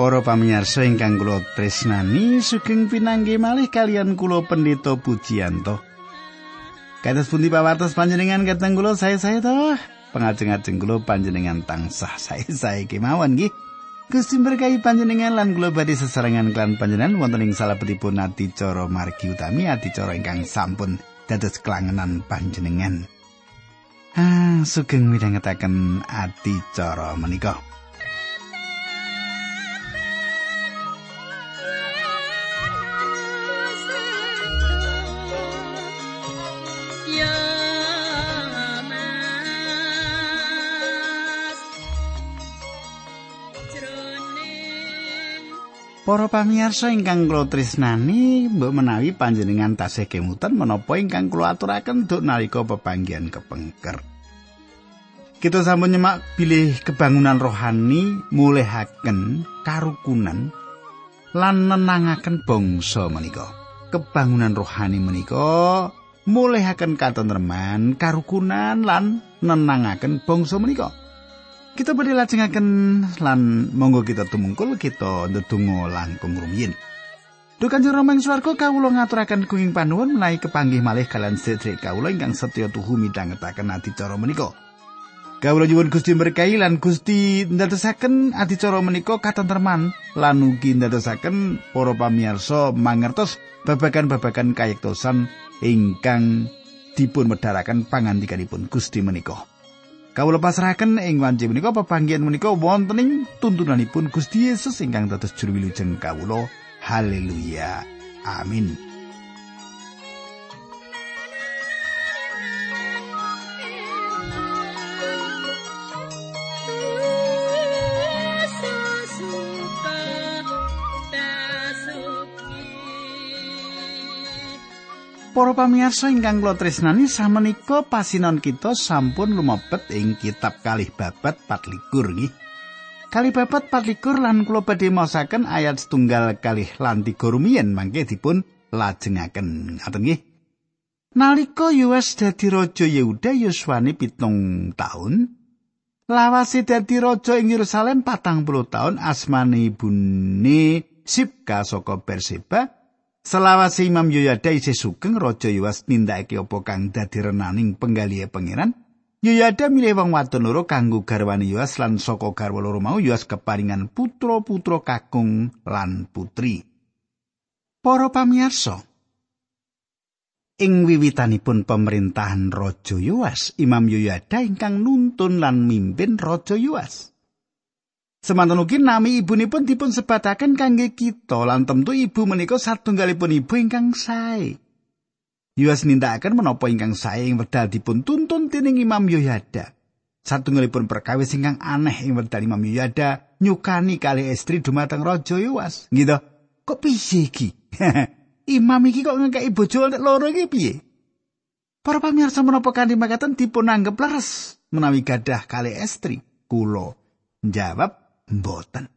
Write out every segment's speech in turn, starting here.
Para pamirsa ingkang kula tresnani, sugeng pinanggih malih kalian kula Pendeta Pujiyanto. Kados pundi pawartos panjenengan kateng kula saya-saya to? Pengajeng-ajeng kula panjenengan tansah saya-saya kemawon nggih. Gusti berkahi panjenengan lan kula badhe sesarengan klan panjenengan wonten ing salebetipun adicara margi utami adicara ingkang sampun dados kelangenan panjenengan. Ah, sugeng midhangetaken adicara menika. Para pamirsa ingkang kula tresnani, mbok menawi panjenengan tasih kemutan menapa ingkang kula aturaken duk nalika pepanggihan kepengker. Kita sampun nyemak bilih kebangunan rohani mulihaken karukunan lan nenangaken bangsa menika. Kebangunan rohani menika mulihaken katentreman, karukunan lan nenangaken bangsa menika. Kita badhe lajengaken lan monggo kita tumungkul kita ndedonga langkung rumiyin. Duh Kanjeng Rama ing swarga kawula ngaturaken kuing panuwun menawi kepanggih malih kalian sedherek kawula ingkang setya tuhu midhangetaken adicara menika. Kawula nyuwun Gusti berkahi lan Gusti ndadosaken adicara menika katentreman lan ugi ndadosaken para pamirsa mangertos babagan-babagan kayektosan ingkang dipun medharaken pangandikanipun Gusti menika. Kawula pasrahaken ing wanci menika pepanggihan menika wonten ing tuntunanipun Gusti Yesus ingkang dados juru wilujeng kawula. Haleluya. Amin. Para pamirsa ingkang kula tresnani samenika pasinon kita sampun lumebet ing kitab kalih babat 24 nggih. Kalih babat 24 lan kula badhe maosaken ayat setunggal kalih lan tiga rumiyin mangke dipun lajengaken. Ngaten nggih. Nalika Yoas dadi raja Yehuda yuswane pitung taun, lawase dadi raja ing Yerusalem patang puluh taun asmane ibune Sibka saka Berseba. Selawase Imam Yoyada isih sugeng Raja Yoas nindakake apa kang dadi renaning penggalihe pangeran. Yoyada milih wong wadon loro kanggo garwane Yoas lan saka garwa loro mau Yoas keparingan putra-putra kakung lan putri. Para pamirsa, ing wiwitanipun pemerintahan Raja Yoas, Imam Yoyada ingkang nuntun lan mimpin Raja Yoas. Semanten ugi nami ibunipun dipun sebataken kangge kita lan tentu ibu menika satunggalipun ibu ingkang sae. Yuas nindakaken menapa ingkang sae ing wedal dipun tuntun dening Imam Yoyada. Satunggalipun perkawis ingkang aneh ing wedal Imam Yoyada nyukani kali estri dumateng Raja Yuas. Gitu. Kok piye iki? Imam iki kok ngekeki bojo loro iki piye? Para pamirsa menapa kanthi makaten dipun anggap leres menawi gadah kali estri. Kulo jawab mboten.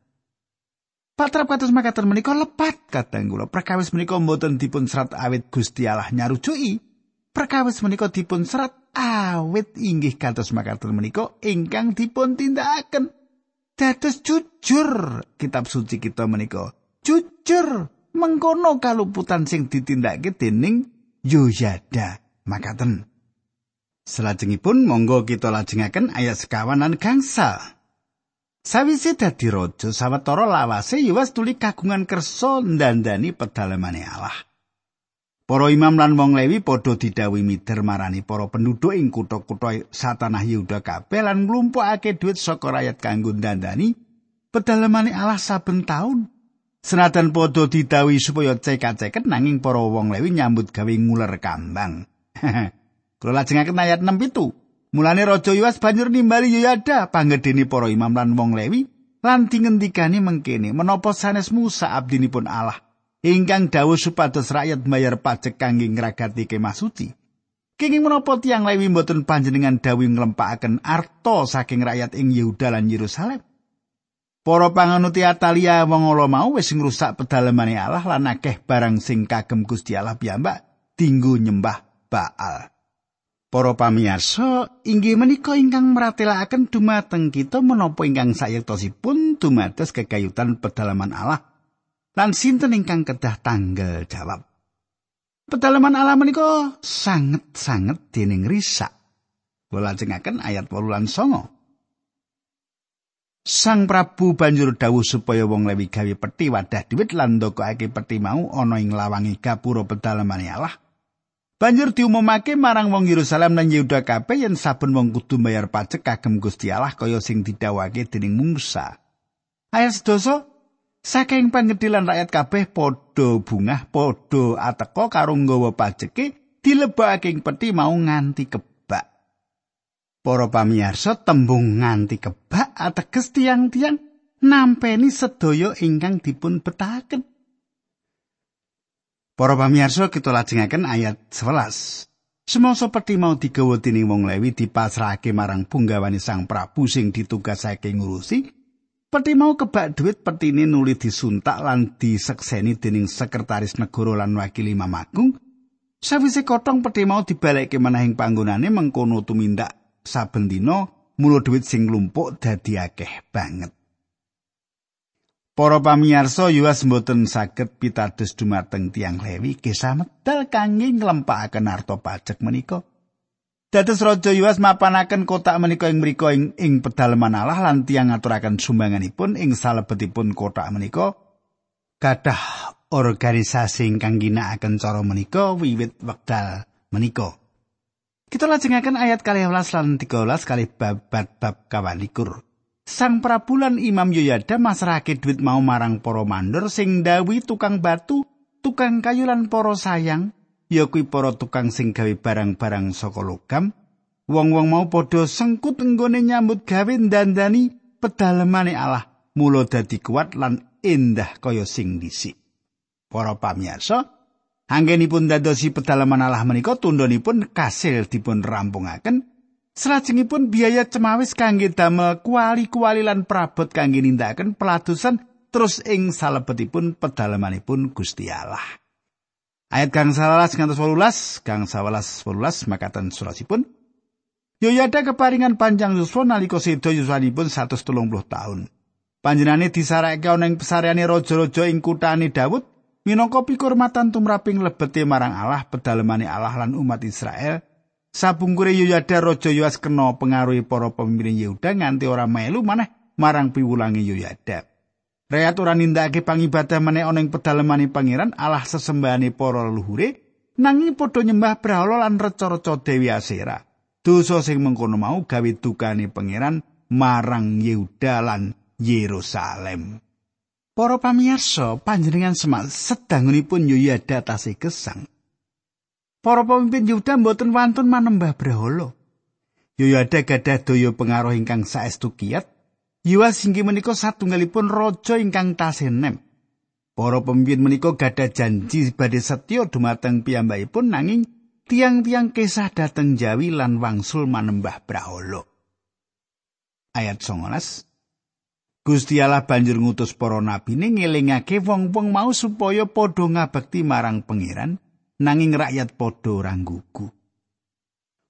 Patrap kados makaten menika lepat kateng kula. Perkawis menika mboten dipun serat awit Gusti Allah nyarujuki. Perkawis menika dipun serat awit inggih kados makaten menika ingkang dipun tindakaken. Dados jujur kitab suci kita menika. Jujur mengkono kaluputan sing ditindakake dening Yoyada makaten. Selajengipun monggo kita lajengaken ayat sekawan lan gangsal. Sawise dadi raja sawetara lawase Yowas tuli kagungan kersa ndandani pedalemane Allah. Para imam lan wong Lewi padha didhawuhi mider marani para penduduk ing kutha-kutha satanah Yehuda kabeh lan nglumpukake dhuwit saka rakyat kanggo ndandani pedalemane Allah saben taun. Senajan padha didhawuhi supaya cekak-ceket nanging para wong Lewi nyambut gawe nguler kambang. Kula lajengaken ayat 6 itu. Mulane Raja Yoas banjur nimbali Yoyada panggedeni para imam lan wong Lewi lan dingendikani mengkene menapa sanes Musa abdinipun Allah ingkang dawuh supados rakyat bayar pajak kangge ngragati kemah suci. Kenging menapa tiang Lewi mboten panjenengan dawuh nglempakaken arta saking rakyat ing Yehuda lan Yerusalem? Para panganuti Atalia wong ala mau wis ngrusak pedalemane Allah lan akeh barang sing kagem Gusti Allah piyambak dinggo nyembah Baal. Para pamirsa, inggih menika ingkang meratelaken dumateng kita menapa ingkang sayektosipun dumados kekayutan pedalaman Allah lan sinten ingkang kedah tanggal jawab. Pedalaman Allah menika sanget-sanget dening risak. Kula lajengaken ayat 8 lan 9. Sang Prabu banjur dawuh supaya wong Lewi gawe peti wadah dhuwit lan ndokake peti mau ana ing lawangi gapura pedalaman Allah. Banjur diumumake marang wong Yerusalem lan Yehuda kabeh yen saben wong kudu bayar pajak kagem Gusti Allah kaya sing didhawuhake dening Musa. Ayat sedoso saking pangedilan rakyat kabeh padha bungah padha ateka karo nggawa pajeke dilebokake ing peti mau nganti kebak. Para pamirsa tembung nganti kebak ateges tiang-tiang nampeni sedaya ingkang dipun betahaken. Para pamirsa kita lajengaken ayat 11. Semasa peti mau digawa dening wong Lewi dipasrahake marang punggawani Sang Prabu sing ditugasake ngurusi. Peti mau kebak dhuwit petine nuli disuntak lan disekseni dening sekretaris negara lan wakil Imam Agung. Sawise kotong peti mau dibalekke menahing panggonane mengkono tumindak saben dina mulo dhuwit sing lumpuk dadi akeh banget. Para pamirsa Yuas mboten saged pitados dumateng tiang Lewi kisah medal kangge nglempakaken harta pajak menika. Dados Raja Yuas mapanaken kotak menika ing mriku ing, ing pedalaman Allah lan tiang ngaturaken sumbanganipun ing salebetipun kotak menika kathah organisasi ingkang ginakaken cara menika wiwit wekdal menika. Kita lajengaken ayat 12 lan 13 kali bab bab kawalikur. Sang Prabu lan Imam Yoyada masrahake dhuwit mau marang para mandor sing dawi tukang batu, tukang kayu lan para sayang, ya kuwi para tukang sing gawe barang-barang saka logam. Wong-wong mau padha sengkut enggone nyambut gawe dandani pedalemane Allah, mula dadi kuat lan endah kaya sing dhisik. Para pamirsa, anggenipun dadosi pedalaman Allah menika tundhonipun kasil dipun rampungaken. Salajengipun biaya cemawis kangge damel kuali-kuali lan prabot kangge nindakaken peladusan terus ing salebetipun pedalamanipun Gusti Allah. Ayat kang sawalas ngantos wolulas, kang sawalas wolulas makatan surasipun. Yoyada keparingan panjang yuswa nalika sedo yuswanipun 130 tahun. Panjenane disarake ana ing pesareane raja-raja ing kutane Daud minangka pikurmatan tumraping lebete marang Allah pedalemane Allah lan umat Israel Sabungkure Yoyada Raja Yoas kena pengaruhi para pemimpin Yehuda nganti ora melu maneh marang piwulangi Yoyada. Rakyat ora nindakake pangibadah meneh ana ing pedalemane pangeran Allah sesembahane para leluhure nanging padha nyembah brahala lan reca-reca Dewi Asera. Dosa sing mengkono mau gawe dukane pangeran marang Yehuda lan Yerusalem. Para pamirsa, panjenengan semak sedangunipun Yoyada tasih gesang. Para pemimpin Yuda mboten wantun manembah brahala. Yoyada gadah daya pengaruh ingkang saestu kiat. Yuwas inggih menika satunggalipun raja ingkang tasenem. Para pemimpin menika gadah janji badhe setya dumateng piyambakipun nanging tiang-tiang kesah dateng Jawi lan wangsul manembah brahala. Ayat 19 Gusti Allah banjur ngutus para nabi ngelingake wong-wong mau supaya padha ngabekti marang pangeran nanging rakyat padha ora nggugu.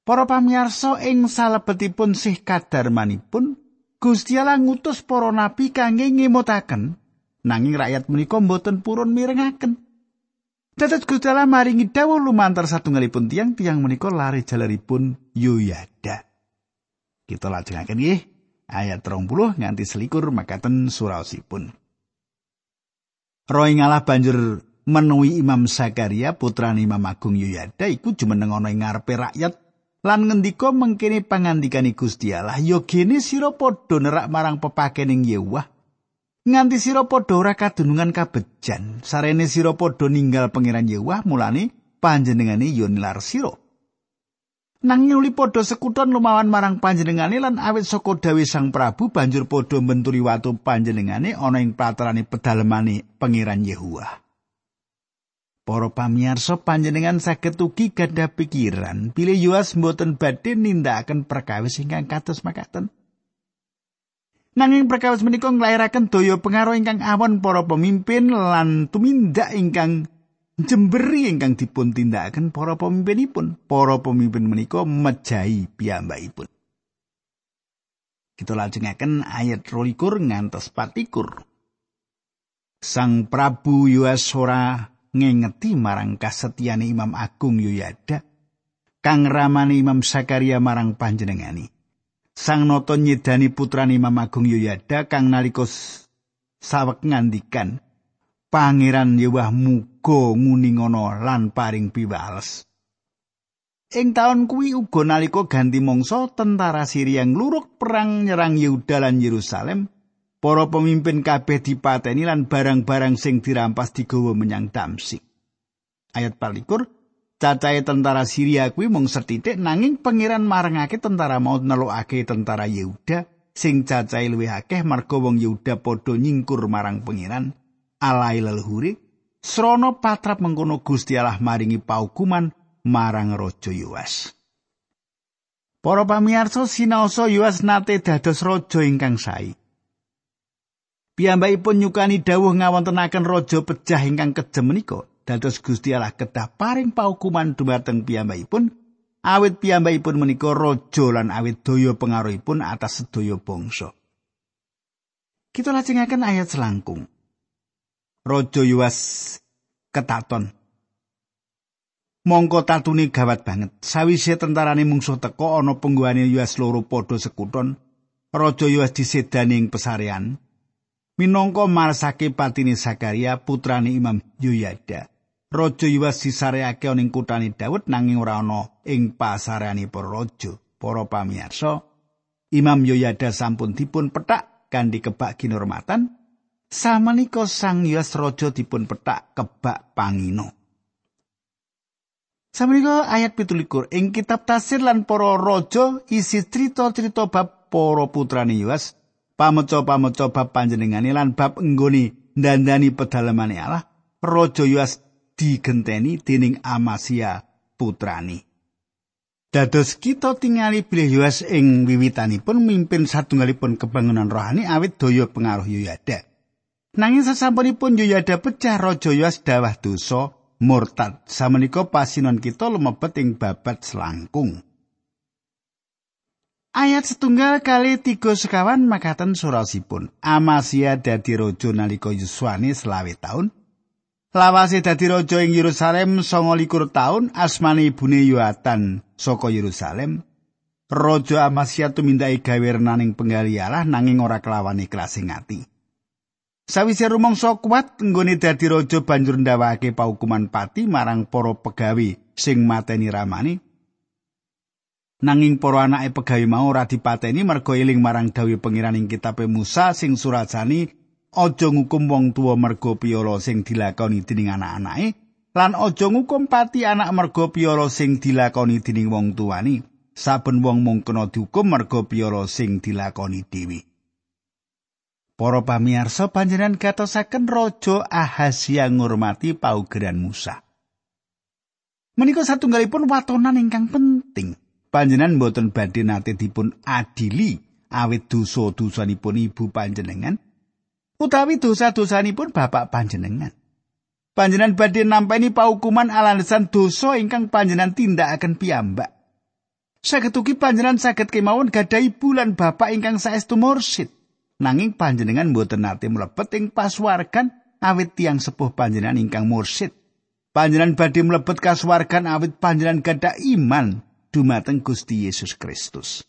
Para pamirsa ing salebetipun sih kadarmanipun Gusti Allah ngutus para nabi kangge ngemutaken nanging rakyat menika mboten purun mirengaken. Dados Gusti Allah maringi dawuh lumantar satunggalipun tiang-tiang menika lari jalaripun Yoyada. Kita lajengaken nggih ayat 30 nganti selikur makaten suraosipun. Roh ngalah banjur menuhi Imam Zakaria putra Imam Agung Yoyada iku jumeneng ana ing ngarepe rakyat. Lan ngendika mengkene pangandikane Gusti Allah ya gene sira padha nerak marang pepakening Yewah. Nganti sira padha ora kadunungan kabejan. Sarene sira padha ninggal pangeran Yewah mulane panjenengane ya nilar sira. Nanging uli padha sekuton lumawan marang panjenengane lan awit saka dawe Sang Prabu banjur padha mbenturi watu panjenengane ana ing patarane pedalemane pangeran Yehuwa Para pamirsa panjenengan saged ugi gadah pikiran bilih Yoas mboten badhe nindakaken perkawis ingkang kados makaten. Nanging perkawis menika nglairaken daya pengaruh ingkang awon para pemimpin lan tumindak ingkang jemberi ingkang dipun tindakaken para pemimpinipun. Para pemimpin menika mejahi piyambakipun. Kita lajengaken ayat 22 ngantos 24. Sang Prabu Yuasora ngengeti marang kasetyane Imam Agung Yoyada kang ramane Imam Sakaria marang panjenengani. Sang Noto nyedani putrane Imam Agung Yoyada kang nalika sawek ngandikan Pangeran Yewah muga nguningono lan paring piwales. Ing taun kuwi uga nalika ganti mangsa tentara Syria ngluruk perang nyerang Yehuda lan Yerusalem, para pemimpin kabeh dipateni lan barang-barang sing dirampas digawa menyang Damsik. Ayat 24 Cacahe tentara Syria kuwi mung setitik nanging pangeran marangake tentara mau nelokake tentara Yehuda sing cacahe luwih akeh marga wong Yehuda padha nyingkur marang pangeran. alai leluhuri srana patrap mengkono Gusti Allah maringi paukuman marang raja Yoas. Para pamirsa sinaosa Yoas nate dados raja ingkang sae. Piyambakipun nyukani dawuh ngawontenaken raja pejah ingkang kejem menika. Dados Gusti Allah kedah paring paukuman dumateng piyambakipun awit piyambakipun menika raja lan awit daya pengaruhipun atas sedaya bangsa. Kita lajengaken ayat selangkung. Raja Yuas ketaton. Mongko tatune gawat banget. Sawise tentarane mungsuh teka ana pengguane Yuas loro padha sekuton, Raja Yuas disedani ing pesarean. Minangka marsake patine Sakaria putrane Imam Yoyada. Raja Yuas disareake ning kutane Daud nanging ora ana ing pasareane para raja. Para pamirsa, Imam Yoyada sampun dipun petak kanthi kebak kinurmatan Samenika Sang Hyas Raja dipun petak kebak pangino. Samenika ayat 17 ing kitab Tasir lan para raja isi cerita-cerita bab para putrane Hyas, pameca-pameca bab panjenengane lan bab enggoni dandani pedalamane Allah, Raja Hyas digenteni dening Amasia putrani. Dados kita tingali bilih Yoas ing wiwitanipun mimpin satunggalipun kebangunan rohani awit daya pengaruh Yoyada. Nanging sasampunipun Yoyada pecah Raja Yoas dawah dosa murtad. Samenika pasinon kita lumebet ing babat selangkung. Ayat setunggal kali tiga sekawan makaten surasipun. Amasia dadi raja nalika yuswane selawe taun. Lawase dadi raja ing Yerusalem songo likur taun. Asmane ibune Yoatan saka Yerusalem. Raja Amasia tumindai gawe renaning penggalialah nanging ora kelawan ikhlas ing ati. Sawise rumangsa kuat nggone dadi raja banjur ndawake paukuman pati marang para pegawi sing mateni ramani. Nanging para anake pegawi mau ora dipateni merga eling marang dawuh pangeran ing kitab Musa sing surajani aja ngukum wong tuwa merga piyala sing dilakoni dening anak-anake lan aja ngukum pati anak merga piyala sing dilakoni dening wong tuwani. Saben wong mung kena dihukum merga piyala sing dilakoni dhewe. Para pamirsa panjenengan katosaken raja Ahazia ngurmati paugeran Musa. Menika satunggalipun watonan ingkang penting. Panjenengan boten badhe nate dipun adili awit dosa-dosanipun ibu panjenengan utawi dosa-dosanipun bapak panjenengan. Panjenengan badhe nampani paukuman alasan dosa ingkang panjenengan tindakaken piyambak. Sagetuki panjenengan saged kemawon gadahi bulan bapak ingkang saestu mursid. nanging panjenengan mboten nate mlebet ing paswargan awit tiang sepuh panjenengan ingkang mursid. Panjenengan badhe mlebet kasuwargan awit panjenengan gadah iman dumateng Gusti Yesus Kristus.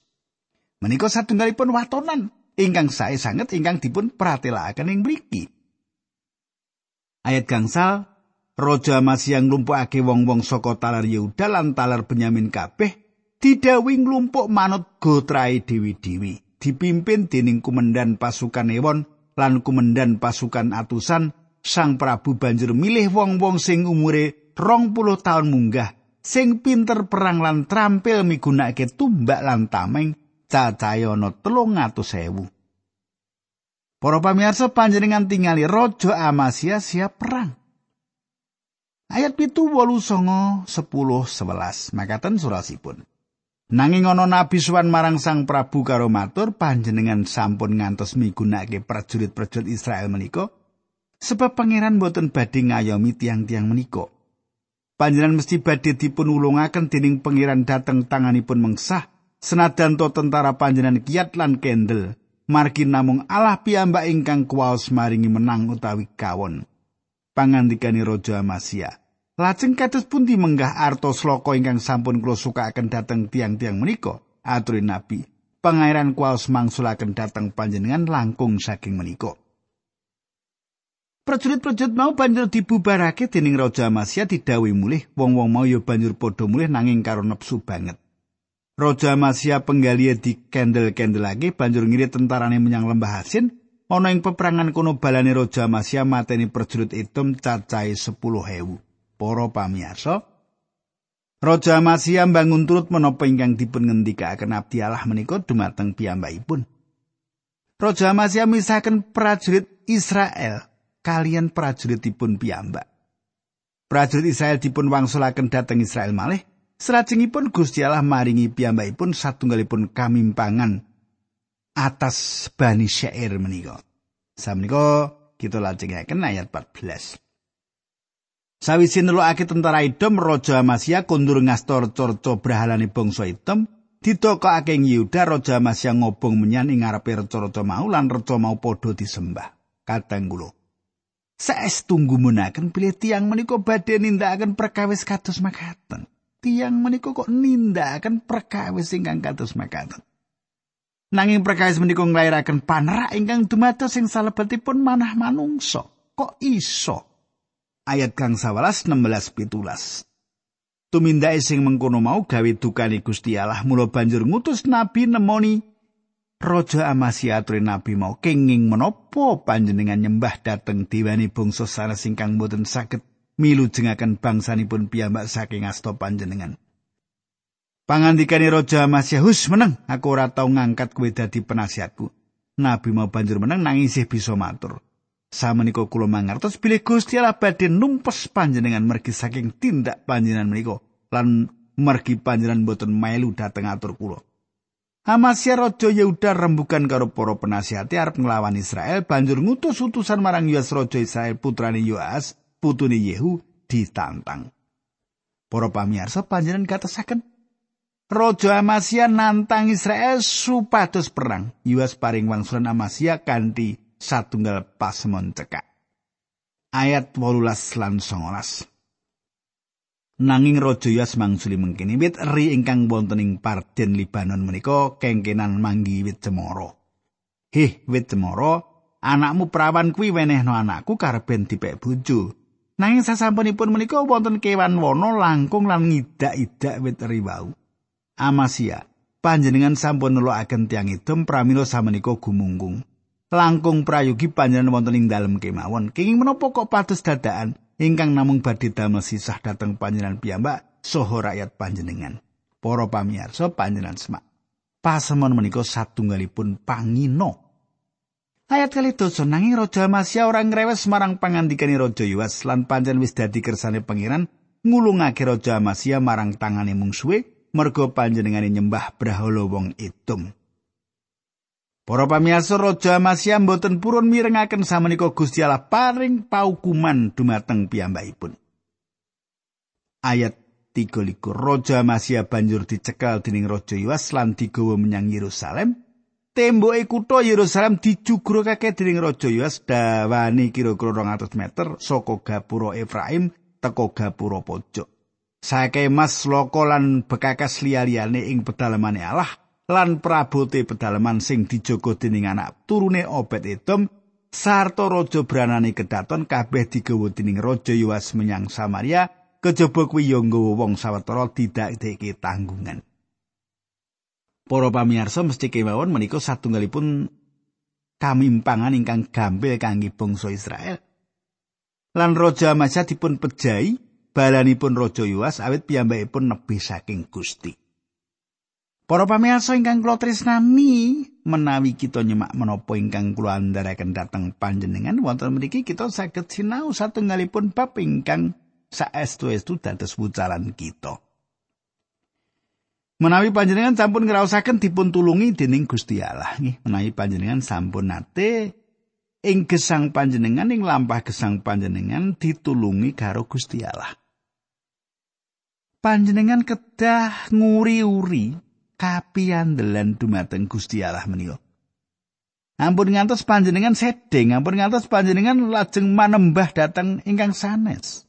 Menika satunggalipun watonan ingkang sae sanget ingkang dipun pratelakaken ing mriki. Ayat gangsal Raja Amasya nglumpukake wong-wong saka talar Yehuda lan talar Benyamin kabeh didhawuhi nglumpuk manut gotrae dewi-dewi. dipimpin dening kumendan pasukan ewon lan kumendan pasukan atusan Sang Prabu banjur milih wong-wong sing umure rong puluh tahun munggah sing pinter perang lan trampil migunakake tumbak lan tameng cacayana telung atus. Para pamirsa panjenengan tingali Raja Amasya siap perang. Ayat pitu wolu songo sepuluh sebelas makaten surasipun. Nanging ana nabi suwan marang Sang Prabu karo matur panjenengan sampun ngantos migunakake prajurit-prajurit Israel menika sebab pangeran boten badhe ngayomi tiang-tiang menika. Panjenengan mesti badhe dipun ulungaken dening pangeran dhateng tanganipun mengsah. Senajan to tentara panjenengan kiat lan kendel margi namung Allah piyambak ingkang kuwaos maringi menang utawi kawon. Pangandikane raja Amasya lajeng kados pundi menggah arto sloka ingkang sampun kula sukaaken dhateng tiang-tiang menika? Aturi nabi pangeran kuwaos mangsulaken dhateng panjenengan langkung saking menika Prajurit-prajurit mau banjur dibubarake dening Raja Amasya didhawuhi mulih, wong-wong mau ya banjur padha mulih nanging karo nepsu banget. Raja di kendel-kendelake banjur ngirit tentarane menyang lembah Hasin, ana ing peperangan kono balane Raja Amasya mateni prajurit Edom cacahe 10.000. Para pamirsa, Raja Amasya bangun turut menapa ingkang dipun ngendikaken abdi Allah menika dumateng piyambakipun. Raja Amasya misahaken prajurit Israel kalian prajuritipun piyambak. Prajurit Israel dipun wangsulaken dhateng Israel malih, salajengipun Gusti Allah maringi piyambakipun satunggalipun kamimpangan atas Bani Syair menika. Samenika kita lajengaken ayat 14. Sawise nelukake tentara Edom Raja Amasya kundur ngastor corco brahalane bangsa Edom ditokake ing Yehuda Raja Amasya ngobong menyan ing ngarepe reca-reca mau lan reca mau padha disembah. Kadang kula saestu ngumunaken bilih tiang menika badhe nindakaken perkawis kados makaten. Tiang menika kok nindakaken perkawis ingkang kados makaten. Nanging perkawis menika nglairaken panerak ingkang dumados sing salebetipun manah manungsa. Kok iso? Ayat kang 11 16 17. Tumindake sing mengkono mau gawe dukane Gusti Allah mula banjur ngutus nabi nemoni Raja Amasya aturi nabi mau kenging menapa panjenengan nyembah dhateng diwani bangsa sanes ingkang boten saged milujengaken bangsanipun piyambak saking asta panjenengan. Pangandikane Raja Amasya hus meneng aku ora tau ngangkat kowe dadi penasihatku. Nabi mau banjur meneng nanging isih bisa matur. Samenika kula mangertos bilih Gusti Allah badhe numpes panjenengan mergi saking tindak panjenengan menika lan mergi panjenengan boten melu dhateng atur kula. Amasya Raja Yehuda rembukan karo para penasihati arep nglawan Israel banjur ngutus utusan marang Yoas Raja Israel putrane Yoas putune Yehu ditantang. Para pamirsa panjenengan katasaken Raja Amasya nantang Israel supados perang. Yoas paring wangsulan Amasya kanthi satunggal pasemon cekak. Ayat 18 lan 19. Nanging Raja Yas mangsuli mengkini wit eri ingkang wonten ing Parden Libanon menika kengkenan manggi wit cemara. Heh, wit cemara, anakmu perawan kuwi wenehno anakku karben dipek bojo. Nanging sasampunipun menika wonten kewan wana langkung lan ngidak-idak wit eri wau. Amasia, panjenengan sampun nulokaken tiang idom pramila samenika gumunggung. Langkung prayogi panjenengan wonten ing dalem kemawon. Kenging menapa kok patus dadakan? Ingkang namung badhe damel sisah dhateng panjenengan piyambak saha rakyat panjenengan. Para pamirsa panjenengan semak. Pasemon menika satunggalipun pangino. Ayat kali dosa nanging Raja Amasya ora ngrewes marang pangandikane Raja Yoas lan pancen wis dadi kersane pangeran ngulungake Raja Amasya marang tangane mungsuhe merga panjenengane nyembah brahala wong Edom. Para pamirsa Raja Amasya mboten purun mirengaken samenika Gusti Allah paring paukuman dumateng piyambakipun. Ayat 3 Raja Amasya banjur dicekel dening Raja Yoas lan digawa menyang Yerusalem. Temboke kutha Yerusalem dijugrukake dening Raja Yoas dawane kira-kira 200 meter saka gapura Efraim teka gapura pojok. Sake mas loko lan bekakas liya-liyane ing pedalamane Allah lan prabote pedalaman sing dijogo dening anak. Turune Obed Edom sarta raja branane kedaton kabeh digawa dening raja Yoas menyang Samaria. Kejaba kuwi ya nggawa wong sawetara didakdeke tanggungan. Para pamirsa mesti kemawon menika satunggalipun kamimpangan ingkang gampil kangge bangsa Israel. Lan raja Amasya dipun pejahi balanipun raja Yoas awit piyambakipun nebih saking Gusti Para pamirsa ingkang kula tresnani, menawi kita nyemak menapa ingkang kula andharaken dhateng panjenengan wonten mriki kita saged sinau satunggalipun bab ingkang saestu-estu dados wucalan kita. Menawi panjenengan sampun ngraosaken dipun tulungi dening Gusti Allah nggih, menawi panjenengan sampun nate ing gesang panjenengan ing lampah gesang panjenengan ditulungi karo Gusti Allah. panjenengan kedah nguri-uri kapiandelan dumateng Gusti Allah menika. Ampun ngantos panjenengan sedeng, ampun ngantos panjenengan lajeng manembah dateng ingkang sanes.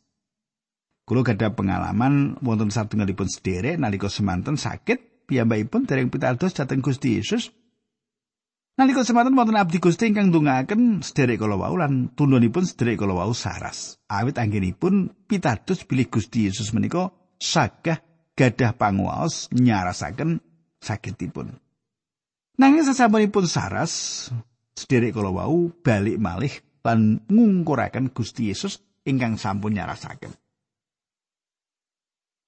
Kulo gadah pengalaman wonten satunggalipun sederek nalika semanten sakit piyambakipun dereng pitados dhateng Gusti Yesus. Nalika semanten wonten abdi Gusti ingkang ndongaaken sederek kala wau lan tundhonipun sederek kala wau saras. Awit anggenipun pitados bilih Gusti Yesus menika sagah gadah panguwaos nyarasaken sakitipun. Nanging sasampunipun saras, sederek kala wau balik malih lan ngungkuraken Gusti Yesus ingkang sampun nyarasaken.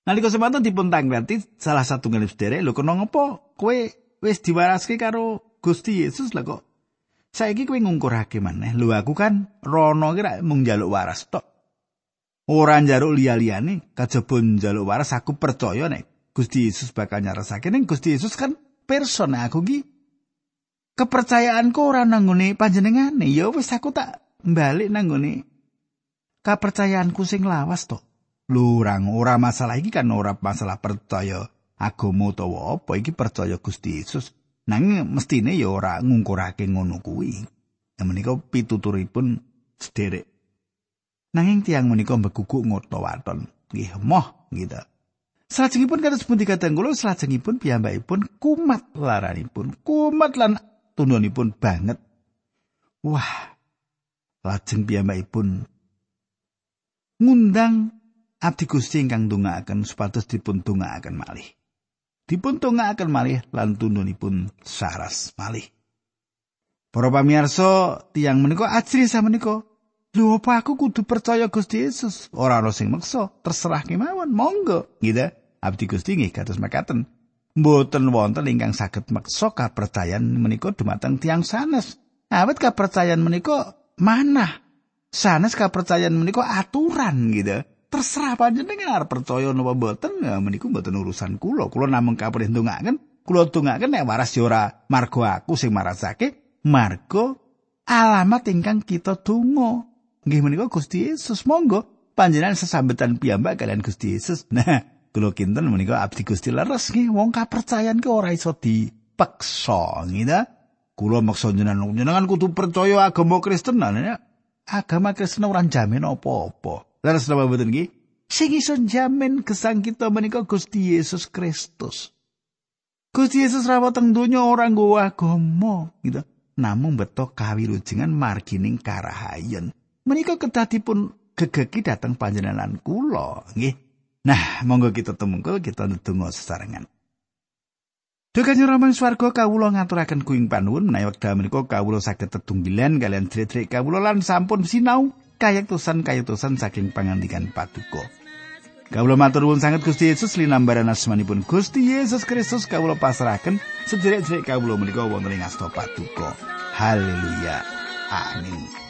Nalika semanten dipun tangganti salah satu ngalih sederek lho kono ngopo kowe wis diwaraske karo Gusti Yesus lho kok saiki kowe ngungkurake maneh lho aku kan rono kira mung njaluk waras tok ora njaluk liya-liyane kajaba njaluk waras aku percaya nek Gusti Yesus bakal nyarasake ning Gusti Yesus kan person. Aku ki kepercayaanku ora nanggone panjenengane. Ya wis aku tak balik nanggone kepercayaanku sing lawas to. Lurang ora masalah iki kan ora masalah percaya agama utawa apa iki percaya Gusti Yesus. Nanging mestine ya ora ngungkurake ngono kuwi. Ya menika pituturipun sederek. Nanging tiang menika mbeguguk ngoto waton nggih moh gitu Salajengipun kados pun dikatakan kula salajengipun piyambakipun kumat laranipun kumat lan tununipun banget. Wah, lajeng piyambakipun ngundang abdi Gusti ingkang ndongaaken supados dipun ndongaaken malih. Dipun ndongaaken malih lan tununipun saras malih. Para pamirsa, tiang menika ajri menika. Lho apa aku kudu percaya Gusti Yesus? Ora ana sing meksa, terserah kemawon, monggo. Gitu. Abdi Gusti nggih kados makaten. mboten wonten ingkang saged meksa kapercayan menika dumateng tiang sanes. Awit kapercayan menika manah. Sanes kapercayan menika aturan gitu. Terserah panjenengan arep percaya napa mboten ya menika mboten urusan kula. Kula namung kaperih ndongaken, kula ndongaken nek waras ya ora marga aku sing marasake, marga alamat ingkang kita donga. Nggih menika Gusti Yesus. Monggo panjenengan sesambetan piyambak kalian Gusti Yesus. Nah, kula kinten menika abdi Gusti leres nggih. Wong kapercayan ki ora iso dipeksa ngida kula maksa jenengan kudu percaya agama Kristen. Nah agama Kristen ora jamin apa-apa. Leres napa mboten nggih? Sing iso jamin gesang kita menika Gusti Yesus Kristus. Gusti Yesus rawat teng donya ora nggawa agama gitu namung beto kawilujengan margining karahayen menika kedah dipun gegeki dateng panjenengan kula nggih Nah, monggo kita temungkul kita ndedonga sesarengan. Duh kanjeng Rama swarga kawula ngaturaken kuing panuwun menawi wekdal menika kawula saged tetunggilan kalian ciri-ciri kawula lan sampun sinau kayektosan kayektosan saking pangandikan paduka. Kawula matur nuwun sanget Gusti Yesus linambaran asmanipun Gusti Yesus Kristus kawula pasrahaken sederek-sederek kawula menika wonten ing asta paduka. Haleluya. Amin.